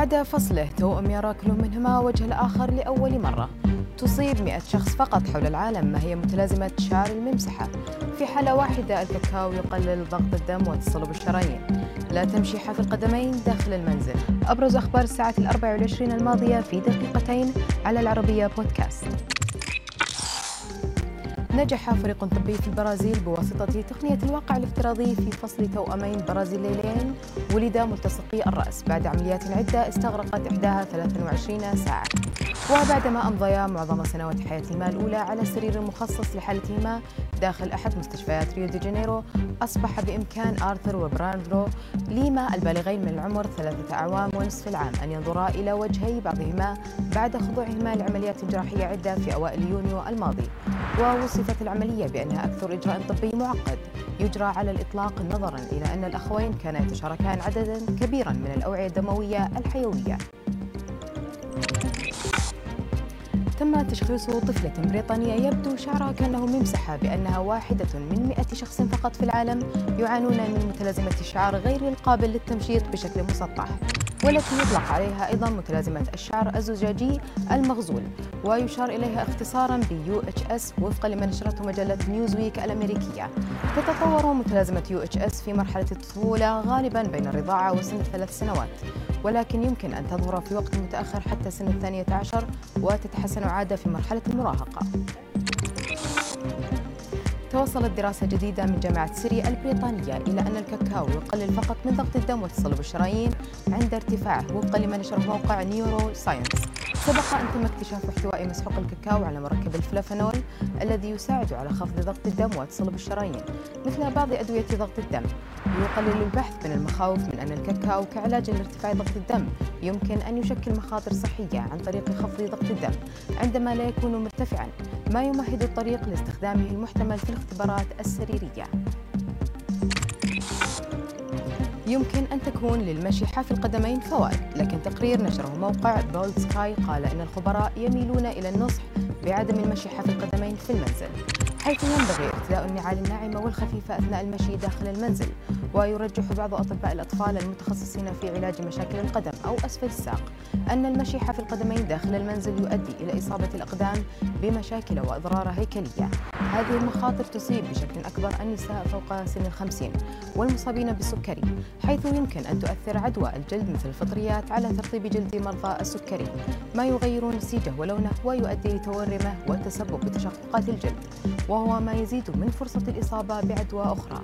بعد فصله توأم يرى كل منهما وجه الآخر لأول مرة. تصيب 100 شخص فقط حول العالم ما هي متلازمة شعر الممسحة. في حالة واحدة الكاكاو يقلل ضغط الدم وتصلب الشرايين. لا تمشي حافي القدمين داخل المنزل. أبرز أخبار الساعة الأربع والعشرين الماضية في دقيقتين على العربية بودكاست. نجح فريق طبي في البرازيل بواسطة تقنية الواقع الافتراضي في فصل توأمين برازيليين. ولدا ملتصقي الرأس. بعد عمليات عدة استغرقت إحداها 23 ساعة. وبعدما أمضيا معظم سنوات حياتهما الأولى على سرير مخصص لحالتهما داخل أحد مستشفيات ريو دي جانيرو أصبح بإمكان آرثر وبرناردو ليما البالغين من العمر ثلاثة أعوام ونصف العام أن ينظرا إلى وجهي بعضهما بعد خضوعهما لعمليات جراحية عدة في أوائل يونيو الماضي. ووصفت العملية بأنها أكثر إجراء طبي معقد يجرى على الإطلاق نظرا إلى أن الأخوين كانا يتشاركان عددا كبيرا من الأوعية الدموية الحيوية. تم تشخيص طفلة بريطانية يبدو شعرها كأنه ممسحة بأنها واحدة من 100 شخص فقط في العالم يعانون من متلازمة الشعر غير القابل للتمشيط بشكل مسطح. والتي يطلق عليها أيضا متلازمة الشعر الزجاجي المغزول ويشار إليها اختصارا ب UHS وفقا لما نشرته مجلة نيوزويك الأمريكية. تتطور متلازمة UHS في مرحلة الطفولة غالبا بين الرضاعة وسن ثلاث سنوات ولكن يمكن أن تظهر في وقت متأخر حتى سن الثانية عشر وتتحسن عادة في مرحلة المراهقة. توصلت دراسة جديدة من جامعة ساري البريطانية إلى أن الكاكاو يقلل فقط من ضغط الدم وتصلب الشرايين عند ارتفاعه وفقا لما نشره موقع نيورو ساينس. سبق أن تم اكتشاف احتواء مسحوق الكاكاو على مركب الفلافونول الذي يساعد على خفض ضغط الدم وتصلب الشرايين مثل بعض أدوية ضغط الدم يقلل البحث من المخاوف من أن الكاكاو كعلاج لارتفاع ضغط الدم يمكن أن يشكل مخاطر صحية عن طريق خفض ضغط الدم عندما لا يكون مرتفعا ما يمهد الطريق لاستخدامه المحتمل في الاختبارات السريرية. يمكن أن تكون للمشي حافي القدمين فوائد لكن تقرير نشره موقع بولد سكاي قال إن الخبراء يميلون إلى النصح بعدم المشي حافي القدمين في المنزل. حيث ينبغي ارتداء النعال الناعمة والخفيفة أثناء المشي داخل المنزل ويرجح بعض أطباء الأطفال المتخصصين في علاج مشاكل القدم أو أسفل الساق أن المشي حافي القدمين داخل المنزل يؤدي إلى إصابة الأقدام بمشاكل وأضرار هيكلية. هذه المخاطر تصيب بشكل أكبر النساء فوق سن الخمسين والمصابين بالسكري حيث يمكن أن تؤثر عدوى الجلد مثل الفطريات على ترطيب جلد مرضى السكري ما يغير نسيجه ولونه ويؤدي لتورمه والتسبب بتشققات الجلد. وهو ما يزيد من فرصة الإصابة بعدوى أخرى.